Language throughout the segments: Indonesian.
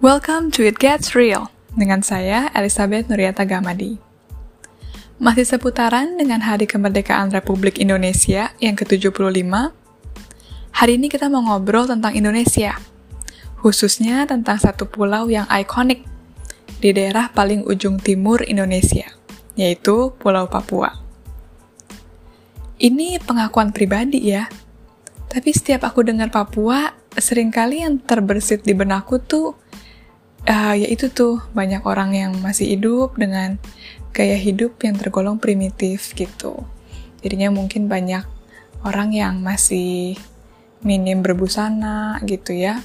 Welcome to It Gets Real dengan saya Elizabeth Nuriata Gamadi. Masih seputaran dengan Hari Kemerdekaan Republik Indonesia yang ke-75, hari ini kita mau ngobrol tentang Indonesia, khususnya tentang satu pulau yang ikonik di daerah paling ujung timur Indonesia, yaitu Pulau Papua. Ini pengakuan pribadi ya, tapi setiap aku dengar Papua, sering kali yang terbersit di benakku tuh uh, ya itu tuh banyak orang yang masih hidup dengan gaya hidup yang tergolong primitif gitu. Jadinya mungkin banyak orang yang masih minim berbusana gitu ya.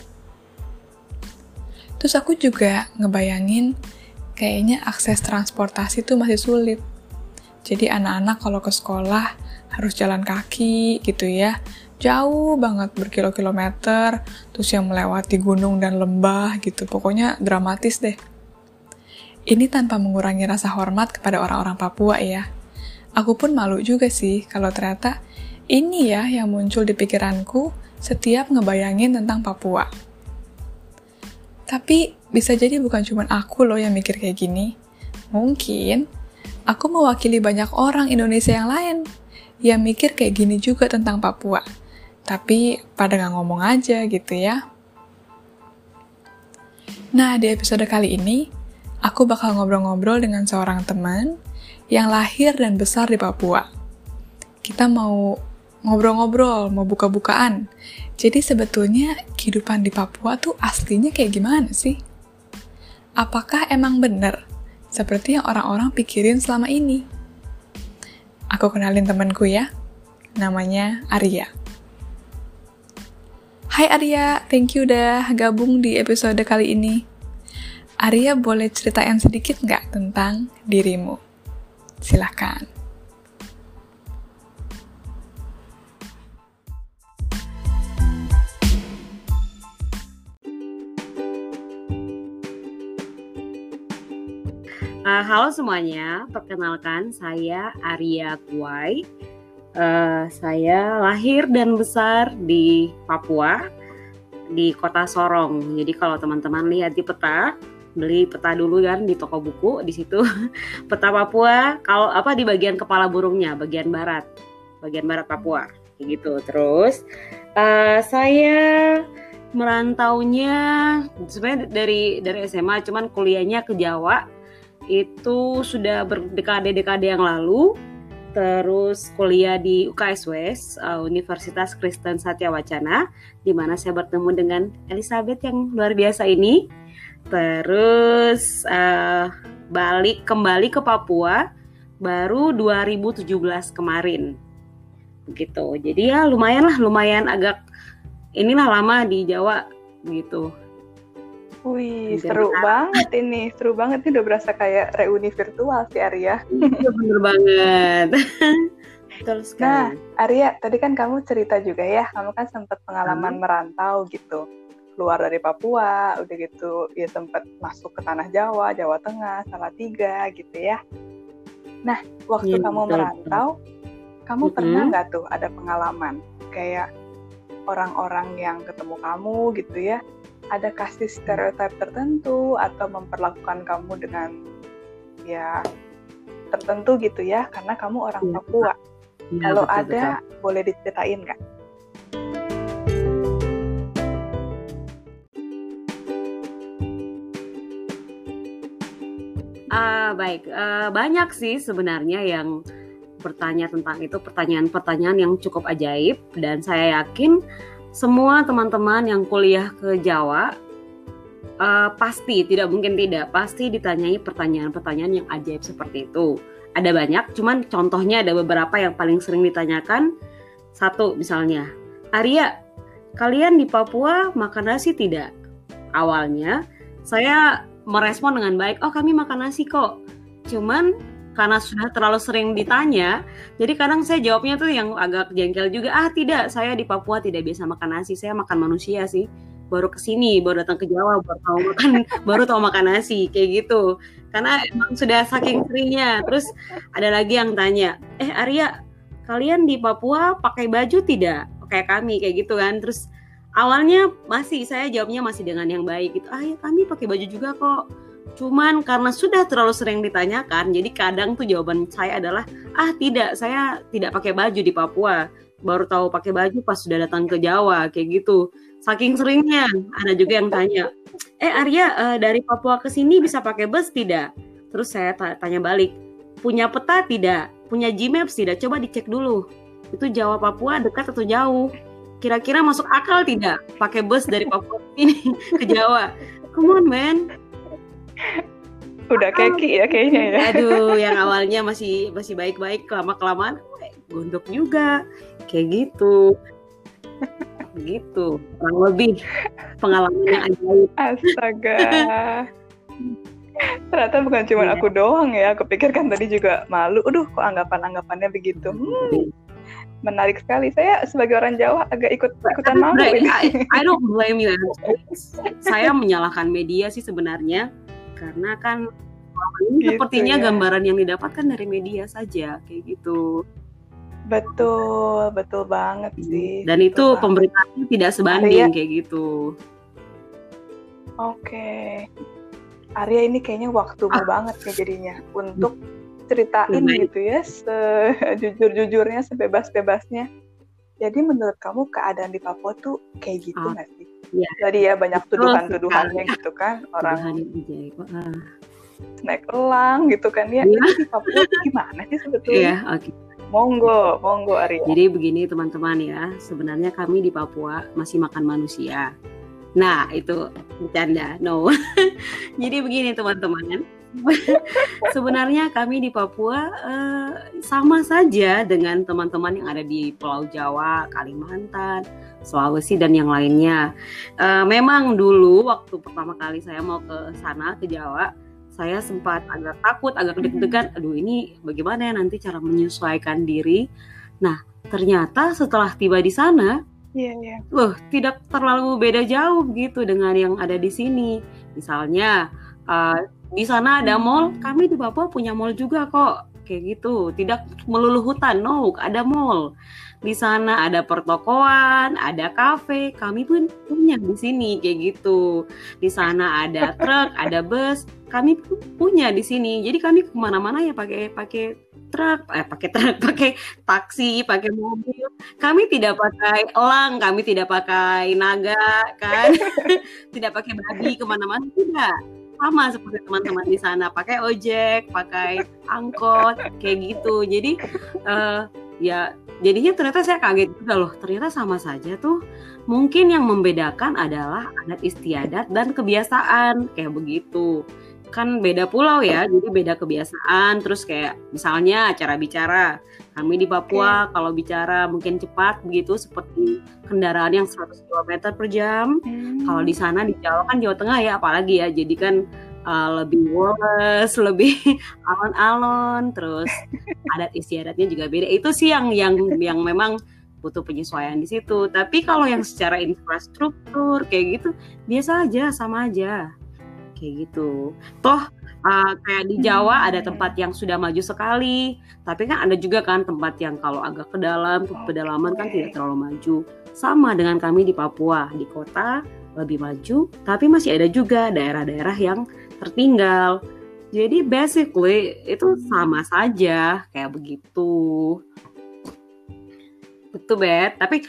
Terus aku juga ngebayangin kayaknya akses transportasi tuh masih sulit. Jadi anak-anak kalau ke sekolah harus jalan kaki gitu ya jauh banget berkilo-kilometer, terus yang melewati gunung dan lembah gitu, pokoknya dramatis deh. Ini tanpa mengurangi rasa hormat kepada orang-orang Papua ya. Aku pun malu juga sih kalau ternyata ini ya yang muncul di pikiranku setiap ngebayangin tentang Papua. Tapi bisa jadi bukan cuma aku loh yang mikir kayak gini. Mungkin aku mewakili banyak orang Indonesia yang lain yang mikir kayak gini juga tentang Papua tapi pada nggak ngomong aja gitu ya. Nah, di episode kali ini, aku bakal ngobrol-ngobrol dengan seorang teman yang lahir dan besar di Papua. Kita mau ngobrol-ngobrol, mau buka-bukaan. Jadi sebetulnya kehidupan di Papua tuh aslinya kayak gimana sih? Apakah emang bener seperti yang orang-orang pikirin selama ini? Aku kenalin temanku ya, namanya Arya. Hai Arya, thank you udah gabung di episode kali ini. Arya boleh ceritain sedikit nggak tentang dirimu? Silahkan. Uh, halo semuanya, perkenalkan saya Arya Kuai Uh, saya lahir dan besar di Papua, di kota Sorong. Jadi kalau teman-teman lihat di peta, beli peta dulu kan di toko buku di situ peta Papua. Kalau apa di bagian kepala burungnya, bagian barat, bagian barat Papua, gitu. Terus uh, saya merantaunya sebenarnya dari dari SMA, cuman kuliahnya ke Jawa itu sudah berdekade-dekade yang lalu terus kuliah di UKSW uh, Universitas Kristen Satya Wacana di mana saya bertemu dengan Elizabeth yang luar biasa ini. Terus uh, balik kembali ke Papua baru 2017 kemarin. Gitu jadi ya lumayan lah lumayan agak inilah lama di Jawa gitu Wih, seru banget ini. Seru banget ini udah berasa kayak reuni virtual sih Arya. Iya, bener banget. Terus Nah, Arya, tadi kan kamu cerita juga ya, kamu kan sempat pengalaman hmm. merantau gitu. Keluar dari Papua, udah gitu ya sempat masuk ke tanah Jawa, Jawa Tengah, Salatiga gitu ya. Nah, waktu ya, kamu betul. merantau, kamu -hmm. pernah nggak tuh ada pengalaman kayak orang-orang yang ketemu kamu gitu ya, ada kasih stereotip tertentu atau memperlakukan kamu dengan ya tertentu gitu ya karena kamu orang ya, Papua. Ya, Kalau betul, ada betul. boleh diceritain nggak? Uh, baik, uh, banyak sih sebenarnya yang bertanya tentang itu pertanyaan-pertanyaan yang cukup ajaib dan saya yakin semua teman-teman yang kuliah ke Jawa uh, pasti tidak mungkin tidak pasti ditanyai pertanyaan-pertanyaan yang ajaib seperti itu. Ada banyak, cuman contohnya ada beberapa yang paling sering ditanyakan. Satu misalnya, Arya, kalian di Papua makan nasi tidak? Awalnya saya merespon dengan baik, oh kami makan nasi kok. Cuman karena sudah terlalu sering ditanya, jadi kadang saya jawabnya tuh yang agak jengkel juga. Ah tidak, saya di Papua tidak biasa makan nasi, saya makan manusia sih. Baru ke sini, baru datang ke Jawa, baru tahu makan, baru tahu makan nasi, kayak gitu. Karena emang sudah saking seringnya. Terus ada lagi yang tanya, eh Arya, kalian di Papua pakai baju tidak? Kayak kami, kayak gitu kan. Terus awalnya masih saya jawabnya masih dengan yang baik gitu ah ya kami pakai baju juga kok cuman karena sudah terlalu sering ditanyakan jadi kadang tuh jawaban saya adalah ah tidak saya tidak pakai baju di Papua. Baru tahu pakai baju pas sudah datang ke Jawa kayak gitu. Saking seringnya ada juga yang tanya eh Arya uh, dari Papua ke sini bisa pakai bus tidak? Terus saya tanya balik punya peta tidak? Punya Gmaps tidak? Coba dicek dulu. Itu Jawa Papua dekat atau jauh? Kira-kira masuk akal tidak pakai bus dari Papua ini ke Jawa? Come on man. Udah keki ya kayaknya ya. Aduh, yang awalnya masih masih baik-baik, lama kelamaan gondok juga, kayak gitu. gitu, kurang lebih pengalaman yang ajaib. Astaga. Ternyata bukan cuma iya. aku doang ya, aku pikir kan tadi juga malu. Aduh, kok anggapan-anggapannya begitu. Hmm menarik sekali. Saya sebagai orang Jawa agak ikut ikutan malu. I, I don't blame you. Saya menyalahkan media sih sebenarnya karena kan ini gitu, sepertinya ya. gambaran yang didapatkan dari media saja kayak gitu. Betul, betul banget hmm. sih. Dan itu pemberitaan tidak sebanding Arya. kayak gitu. Oke. Arya ini kayaknya waktu ah. banget ya jadinya untuk ceritain Lumayan. gitu ya sejujur-jujurnya sebebas-bebasnya jadi menurut kamu keadaan di Papua tuh kayak gitu ah, nggak sih ya. jadi ya banyak tuduhan-tuduhannya gitu kan orang uh. naik elang gitu kan ya, ya. di Papua gimana sih sebetulnya ya, okay. monggo monggo Arya jadi begini teman-teman ya sebenarnya kami di Papua masih makan manusia Nah, itu bercanda. No. Jadi begini teman-teman. Sebenarnya kami di Papua uh, sama saja dengan teman-teman yang ada di Pulau Jawa, Kalimantan, Sulawesi dan yang lainnya. Uh, memang dulu waktu pertama kali saya mau ke sana ke Jawa, saya sempat agak takut, agak deg-degan. Aduh ini bagaimana ya nanti cara menyesuaikan diri. Nah ternyata setelah tiba di sana Iya, iya. Loh, tidak terlalu beda jauh gitu dengan yang ada di sini. Misalnya, uh, di sana ada mall, kami di Papua punya mall juga kok. Kayak gitu, tidak melulu hutan, no, ada mall. Di sana ada pertokoan, ada kafe, kami pun punya di sini kayak gitu. Di sana ada truk, ada bus, kami punya di sini. Jadi kami ke mana-mana ya pakai pakai truk, eh pakai truk, pakai taksi, pakai mobil. Kami tidak pakai elang, kami tidak pakai naga, kan? tidak pakai babi ke mana-mana tidak. Sama seperti teman-teman di sana, pakai ojek, pakai angkot, kayak gitu. Jadi uh, ya jadinya ternyata saya kaget juga loh. Ternyata sama saja tuh. Mungkin yang membedakan adalah adat istiadat dan kebiasaan kayak begitu kan beda pulau ya, jadi beda kebiasaan. Terus kayak misalnya acara bicara, kami di Papua okay. kalau bicara mungkin cepat begitu seperti kendaraan yang 100 km per jam. Hmm. Kalau di sana di Jawa kan Jawa Tengah ya apalagi ya, jadi kan uh, lebih woles, lebih alon-alon, terus adat istiadatnya juga beda. Itu sih yang yang yang memang butuh penyesuaian di situ. Tapi kalau yang secara infrastruktur kayak gitu biasa aja, sama aja kayak gitu. Toh uh, kayak di Jawa ada tempat yang sudah maju sekali, tapi kan ada juga kan tempat yang kalau agak ke dalam, ke pedalaman kan tidak terlalu maju. Sama dengan kami di Papua, di kota lebih maju, tapi masih ada juga daerah-daerah yang tertinggal. Jadi basically itu sama saja kayak begitu betul bet tapi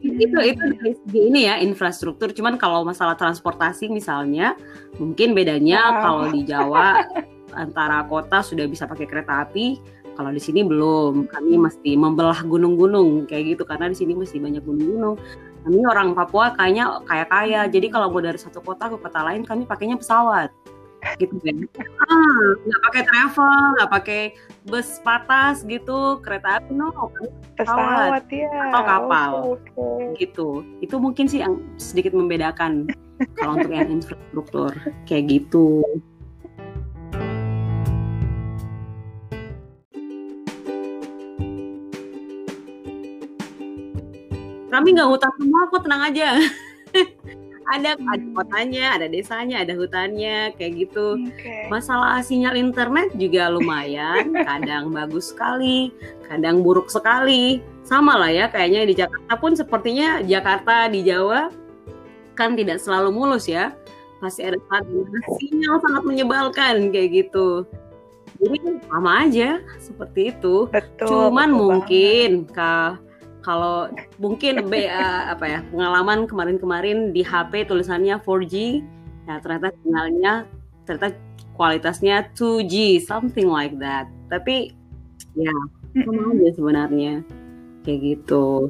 itu itu dari segi ini ya infrastruktur. Cuman kalau masalah transportasi misalnya mungkin bedanya wow. kalau di Jawa antara kota sudah bisa pakai kereta api kalau di sini belum. Kami mesti membelah gunung-gunung kayak gitu. Karena di sini masih banyak gunung-gunung. Kami orang Papua kayaknya kaya kaya jadi kalau mau dari satu kota ke kota lain kami pakainya pesawat gitu kan. Ah nggak pakai travel nggak pakai bus patas gitu kereta api no. Pesawat, ya atau kapal. Okay. gitu. Itu mungkin sih yang sedikit membedakan kalau untuk yang infrastruktur kayak gitu. Kami nggak utang semua kok tenang aja ada hmm. ada kotanya, ada desanya, ada hutannya, kayak gitu. Okay. Masalah sinyal internet juga lumayan, kadang bagus sekali, kadang buruk sekali. Sama lah ya, kayaknya di Jakarta pun sepertinya Jakarta di Jawa kan tidak selalu mulus ya. Pasti ada saat sinyal sangat menyebalkan kayak gitu. Jadi sama aja seperti itu. Betul, Cuman betul mungkin kak kalau mungkin be, uh, apa ya pengalaman kemarin-kemarin di HP tulisannya 4G, ya ternyata sinyalnya ternyata kualitasnya 2G, something like that. Tapi ya sama aja sebenarnya kayak gitu.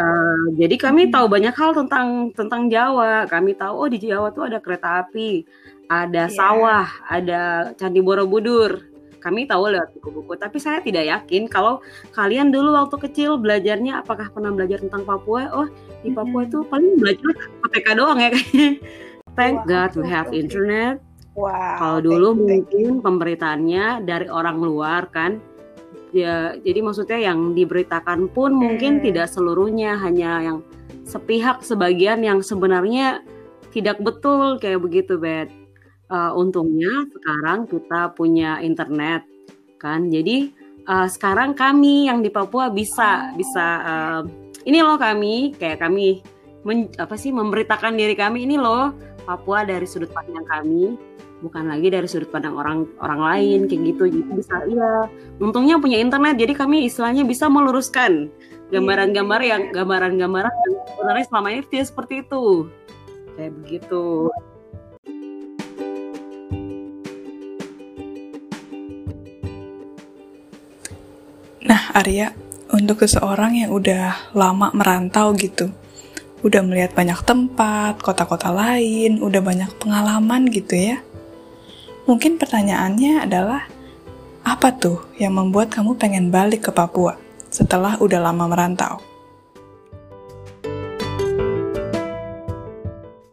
Uh, jadi kami tahu banyak hal tentang tentang Jawa. Kami tahu oh di Jawa tuh ada kereta api, ada yeah. sawah, ada candi Borobudur kami tahu lewat buku-buku, tapi saya tidak yakin kalau kalian dulu waktu kecil belajarnya apakah pernah belajar tentang Papua? Oh, di Papua itu paling belajar PPK doang ya kayaknya. Thank wow, God we have internet. Wow. Kalau dulu mungkin pemberitaannya dari orang luar kan. Ya, jadi maksudnya yang diberitakan pun hmm. mungkin tidak seluruhnya, hanya yang sepihak sebagian yang sebenarnya tidak betul kayak begitu, Bet uh, untungnya sekarang kita punya internet kan? Jadi uh, sekarang kami yang di Papua bisa bisa uh, ini loh kami kayak kami men, apa sih memberitakan diri kami. Ini loh Papua dari sudut pandang kami bukan lagi dari sudut pandang orang orang lain kayak gitu. Jadi bisa iya untungnya punya internet. Jadi kami istilahnya bisa meluruskan gambaran-gambar yang gambaran-gambaran yang sebenarnya selama ini tidak seperti itu. Kayak begitu Nah, Arya, untuk seseorang yang udah lama merantau gitu, udah melihat banyak tempat, kota-kota lain, udah banyak pengalaman gitu ya. Mungkin pertanyaannya adalah, apa tuh yang membuat kamu pengen balik ke Papua setelah udah lama merantau?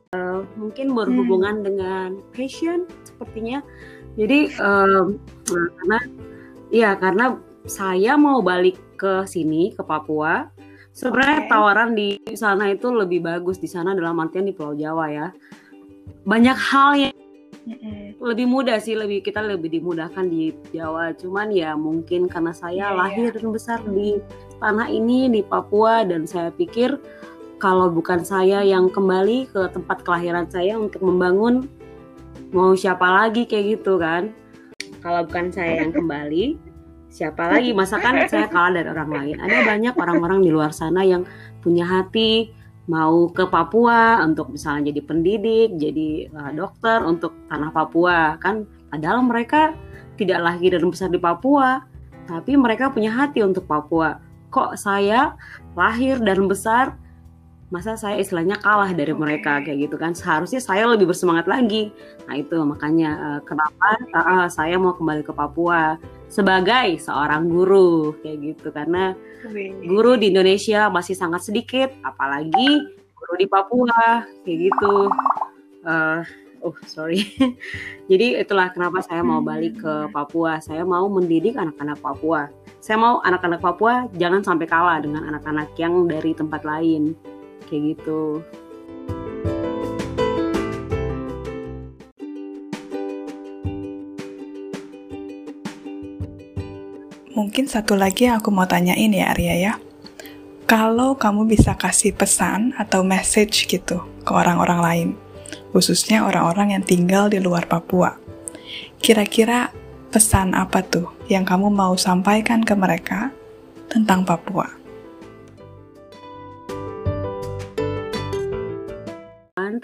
Uh, mungkin berhubungan hmm. dengan passion sepertinya. Jadi um, karena ya karena saya mau balik ke sini ke Papua. Sebenarnya okay. tawaran di sana itu lebih bagus di sana dalam artian di Pulau Jawa ya. Banyak hal yang lebih mudah sih, lebih kita lebih dimudahkan di Jawa. Cuman ya mungkin karena saya yeah, lahir yeah. dan besar di tanah ini di Papua dan saya pikir kalau bukan saya yang kembali ke tempat kelahiran saya untuk membangun mau siapa lagi kayak gitu kan. Kalau bukan saya yang kembali, siapa lagi? Masakan saya kalah dari orang lain? Ada banyak orang-orang di luar sana yang punya hati mau ke Papua untuk misalnya jadi pendidik jadi uh, dokter untuk tanah Papua. Kan padahal mereka tidak lahir dan besar di Papua tapi mereka punya hati untuk Papua. Kok saya lahir dan besar masa saya istilahnya kalah dari mereka kayak gitu kan. Seharusnya saya lebih bersemangat lagi. Nah itu makanya uh, kenapa uh, saya mau kembali ke Papua sebagai seorang guru kayak gitu. Karena guru di Indonesia masih sangat sedikit apalagi guru di Papua kayak gitu. Uh, oh sorry. Jadi itulah kenapa saya mau balik ke Papua. Saya mau mendidik anak-anak Papua. Saya mau anak-anak Papua jangan sampai kalah dengan anak-anak yang dari tempat lain kayak gitu Mungkin satu lagi yang aku mau tanyain ya Arya ya. Kalau kamu bisa kasih pesan atau message gitu ke orang-orang lain, khususnya orang-orang yang tinggal di luar Papua, kira-kira pesan apa tuh yang kamu mau sampaikan ke mereka tentang Papua?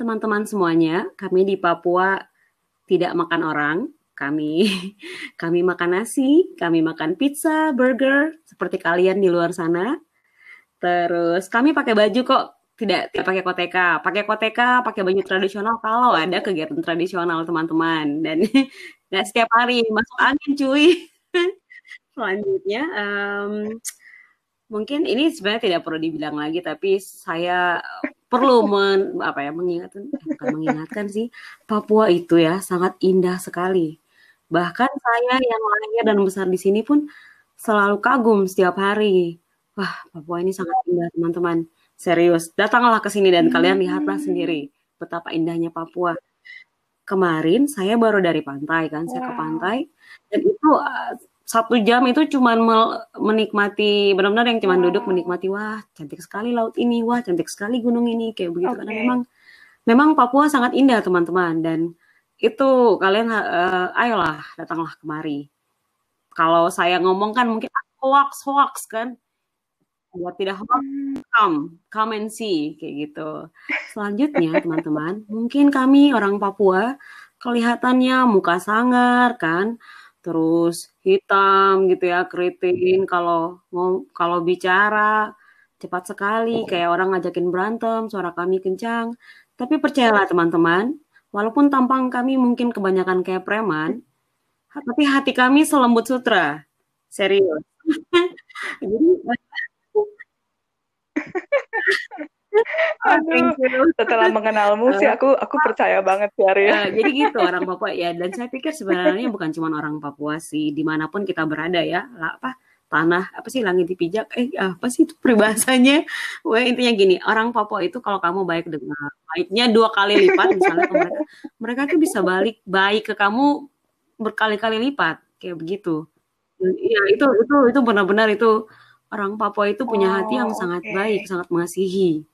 Teman-teman semuanya, kami di Papua tidak makan orang, kami kami makan nasi, kami makan pizza, burger seperti kalian di luar sana. Terus kami pakai baju kok. Tidak tidak pakai koteka, pakai koteka, pakai baju tradisional kalau ada kegiatan tradisional teman-teman. Dan nggak setiap hari. Masuk angin cuy. Selanjutnya um, mungkin ini sebenarnya tidak perlu dibilang lagi tapi saya perlu men, apa ya mengingatkan bukan mengingatkan sih Papua itu ya sangat indah sekali. Bahkan saya yang lahir dan besar di sini pun selalu kagum setiap hari. Wah, Papua ini sangat indah teman-teman. Serius, datanglah ke sini dan kalian lihatlah sendiri betapa indahnya Papua. Kemarin saya baru dari pantai kan, saya ke pantai dan itu uh, satu jam itu cuma menikmati benar-benar yang cuma duduk menikmati wah cantik sekali laut ini wah cantik sekali gunung ini kayak begitu. Okay. karena memang memang Papua sangat indah teman-teman. Dan itu kalian uh, ayolah datanglah kemari. Kalau saya ngomong kan mungkin hoax hoax kan. Buat tidak hoax come come and see kayak gitu. Selanjutnya teman-teman mungkin kami orang Papua kelihatannya muka sangar kan terus hitam gitu ya keriting kalau kalau bicara cepat sekali kayak orang ngajakin berantem suara kami kencang. Tapi percayalah teman-teman walaupun tampang kami mungkin kebanyakan kayak preman tapi hati kami selembut sutra. Serius. Jadi Aduh, setelah mengenalmu sih aku aku percaya banget sih Arya. Uh, jadi gitu orang Papua ya dan saya pikir sebenarnya bukan cuma orang Papua sih di mana pun kita berada ya lah, apa tanah apa sih langit dipijak eh apa sih itu peribahasanya Wah intinya gini orang Papua itu kalau kamu baik dengan baiknya dua kali lipat misalnya ke mereka mereka tuh bisa balik baik ke kamu berkali-kali lipat kayak begitu Iya itu itu itu benar-benar itu orang Papua itu punya oh, hati yang sangat okay. baik, sangat mengasihi.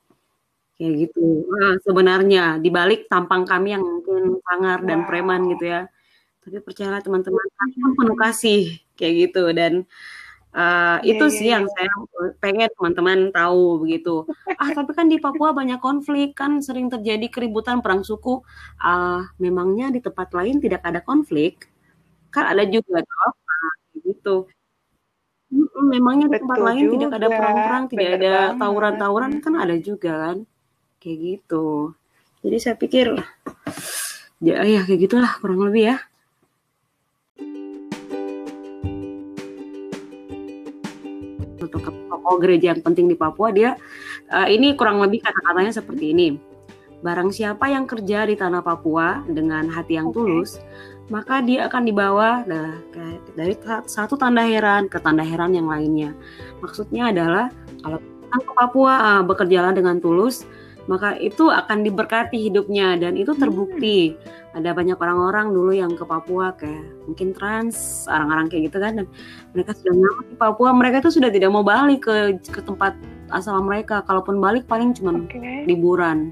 Kayak gitu. Nah, sebenarnya di balik tampang kami yang mungkin sangar dan preman gitu ya. Tapi percayalah teman-teman, kami pun penuh kasih kayak gitu dan Uh, yeah, itu yeah, sih yeah. yang saya pengen teman-teman tahu begitu. Ah tapi kan di Papua banyak konflik kan sering terjadi keributan perang suku. Uh, memangnya di tempat lain tidak ada konflik? Kan ada juga toh. Nah, gitu memangnya di tempat lain tidak ada perang-perang, tidak ada tawuran-tawuran kan ada juga kan. Kayak gitu. Jadi saya pikir ya ya kayak gitulah kurang lebih ya. Untuk tokoh gereja yang penting di Papua dia uh, ini kurang lebih kata-katanya seperti ini. Barang siapa yang kerja di tanah Papua dengan hati yang tulus, maka dia akan dibawa nah, dari satu tanda heran ke tanda heran yang lainnya. Maksudnya adalah kalau ke Papua uh, bekerjalah dengan tulus, maka itu akan diberkati hidupnya dan itu terbukti. Ada banyak orang-orang dulu yang ke Papua kayak mungkin trans, orang-orang kayak gitu kan dan mereka sudah nyaman di Papua, mereka itu sudah tidak mau balik ke ke tempat asal mereka. Kalaupun balik paling cuma okay. liburan.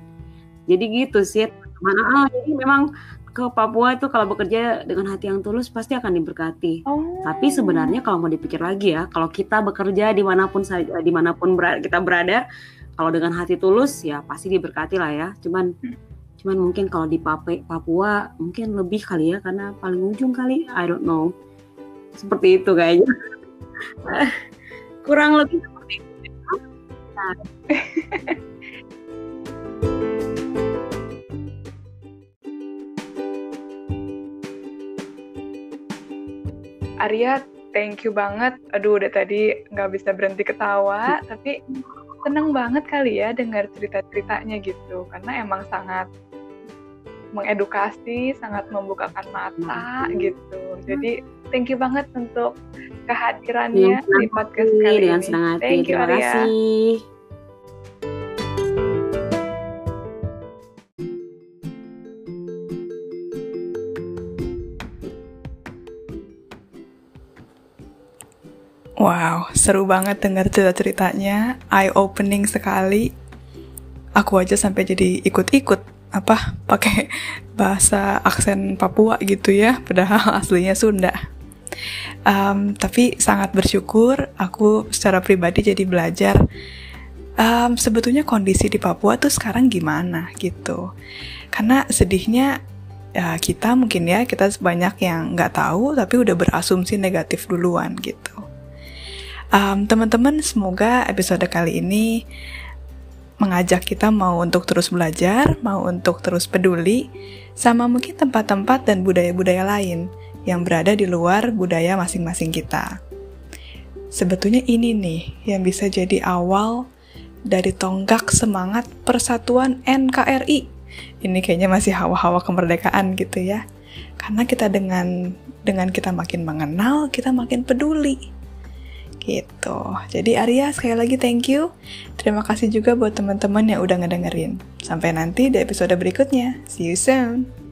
Jadi gitu sih. Mana ah, jadi memang ke Papua itu kalau bekerja dengan hati yang tulus pasti akan diberkati. Oh. Tapi sebenarnya kalau mau dipikir lagi ya, kalau kita bekerja di mana pun di mana pun kita berada, kalau dengan hati tulus ya pasti diberkati lah ya. Cuman hmm. cuman mungkin kalau di Papua mungkin lebih kali ya karena paling ujung kali, I don't know. Seperti itu kayaknya. Kurang lebih seperti itu. Nah. Arya, thank you banget. Aduh, udah tadi nggak bisa berhenti ketawa, tapi seneng banget kali ya dengar cerita-ceritanya gitu, karena emang sangat mengedukasi, sangat membukakan mata gitu. Jadi thank you banget untuk kehadirannya di podcast kali ini. Senang hati. Thank you, Terima kasih. Wow, seru banget dengar cerita-ceritanya, eye-opening sekali. Aku aja sampai jadi ikut-ikut apa pakai bahasa aksen Papua gitu ya, padahal aslinya Sunda. Um, tapi sangat bersyukur aku secara pribadi jadi belajar um, sebetulnya kondisi di Papua tuh sekarang gimana gitu. Karena sedihnya ya kita mungkin ya kita banyak yang nggak tahu tapi udah berasumsi negatif duluan gitu. Um, teman-teman, semoga episode kali ini mengajak kita mau untuk terus belajar, mau untuk terus peduli, sama mungkin tempat-tempat dan budaya-budaya lain yang berada di luar budaya masing-masing kita. Sebetulnya ini nih yang bisa jadi awal dari tonggak semangat persatuan NKRI. Ini kayaknya masih hawa-hawa kemerdekaan gitu ya. Karena kita dengan dengan kita makin mengenal, kita makin peduli Gitu. Jadi Arya sekali lagi thank you. Terima kasih juga buat teman-teman yang udah ngedengerin. Sampai nanti di episode berikutnya. See you soon.